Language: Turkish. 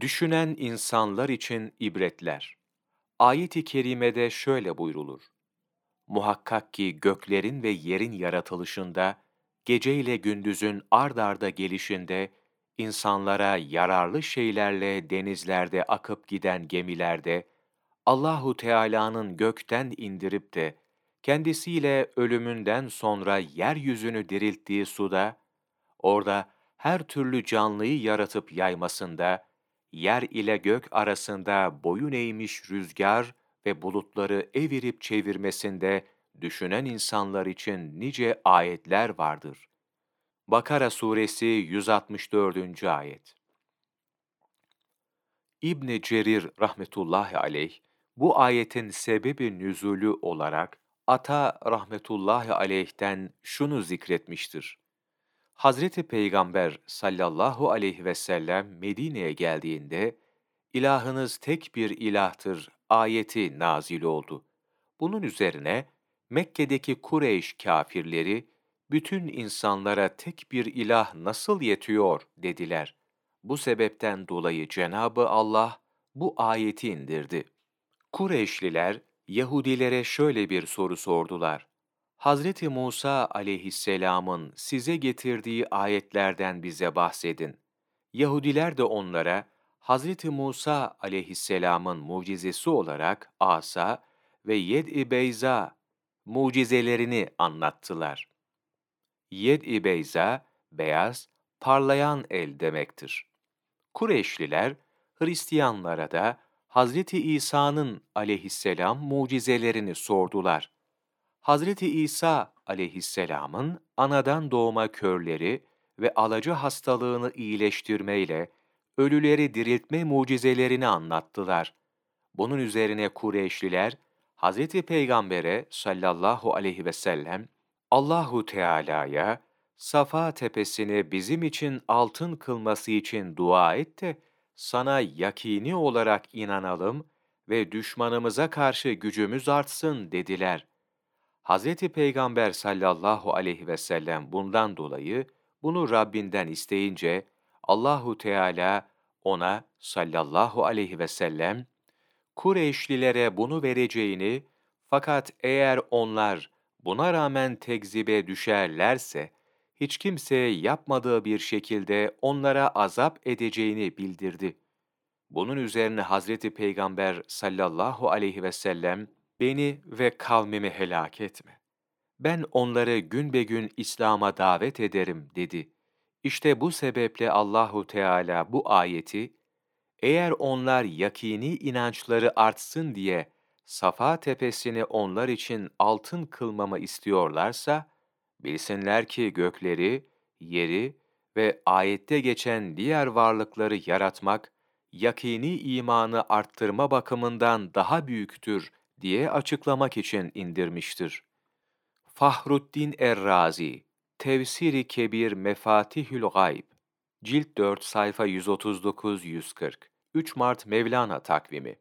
Düşünen insanlar için ibretler. Ayet-i kerimede şöyle buyrulur. Muhakkak ki göklerin ve yerin yaratılışında, gece ile gündüzün ard arda gelişinde, insanlara yararlı şeylerle denizlerde akıp giden gemilerde, Allahu Teala'nın gökten indirip de kendisiyle ölümünden sonra yeryüzünü dirilttiği suda, orada her türlü canlıyı yaratıp yaymasında, yer ile gök arasında boyun eğmiş rüzgar ve bulutları evirip çevirmesinde düşünen insanlar için nice ayetler vardır. Bakara suresi 164. ayet. İbn Cerir rahmetullahi aleyh bu ayetin sebebi nüzulü olarak Ata rahmetullahi aleyh'ten şunu zikretmiştir. Hazreti Peygamber sallallahu aleyhi ve sellem Medine'ye geldiğinde ilahınız tek bir ilahtır ayeti nazil oldu. Bunun üzerine Mekke'deki Kureyş kafirleri bütün insanlara tek bir ilah nasıl yetiyor dediler. Bu sebepten dolayı Cenabı Allah bu ayeti indirdi. Kureyşliler Yahudilere şöyle bir soru sordular. Hazreti Musa aleyhisselamın size getirdiği ayetlerden bize bahsedin. Yahudiler de onlara Hazreti Musa aleyhisselamın mucizesi olarak asa ve yed-i beyza mucizelerini anlattılar. Yed-i beyza, beyaz, parlayan el demektir. Kureyşliler, Hristiyanlara da Hazreti İsa'nın aleyhisselam mucizelerini sordular. Hazreti İsa aleyhisselamın anadan doğma körleri ve alacı hastalığını iyileştirmeyle ölüleri diriltme mucizelerini anlattılar. Bunun üzerine Kureyşliler Hazreti Peygamber'e sallallahu aleyhi ve sellem Allahu Teala'ya Safa tepesini bizim için altın kılması için dua et de sana yakini olarak inanalım ve düşmanımıza karşı gücümüz artsın dediler. Hz. Peygamber sallallahu aleyhi ve sellem bundan dolayı bunu Rabbinden isteyince Allahu Teala ona sallallahu aleyhi ve sellem Kureyşlilere bunu vereceğini fakat eğer onlar buna rağmen tekzibe düşerlerse hiç kimse yapmadığı bir şekilde onlara azap edeceğini bildirdi. Bunun üzerine Hazreti Peygamber sallallahu aleyhi ve sellem beni ve kavmimi helak etme. Ben onları gün be gün İslam'a davet ederim dedi. İşte bu sebeple Allahu Teala bu ayeti eğer onlar yakini inançları artsın diye Safa tepesini onlar için altın kılmamı istiyorlarsa Bilsinler ki gökleri, yeri ve ayette geçen diğer varlıkları yaratmak, yakini imanı arttırma bakımından daha büyüktür diye açıklamak için indirmiştir. Fahruddin Errazi, Tevsiri Kebir Mefatihül Gayb, Cilt 4 sayfa 139-140, 3 Mart Mevlana takvimi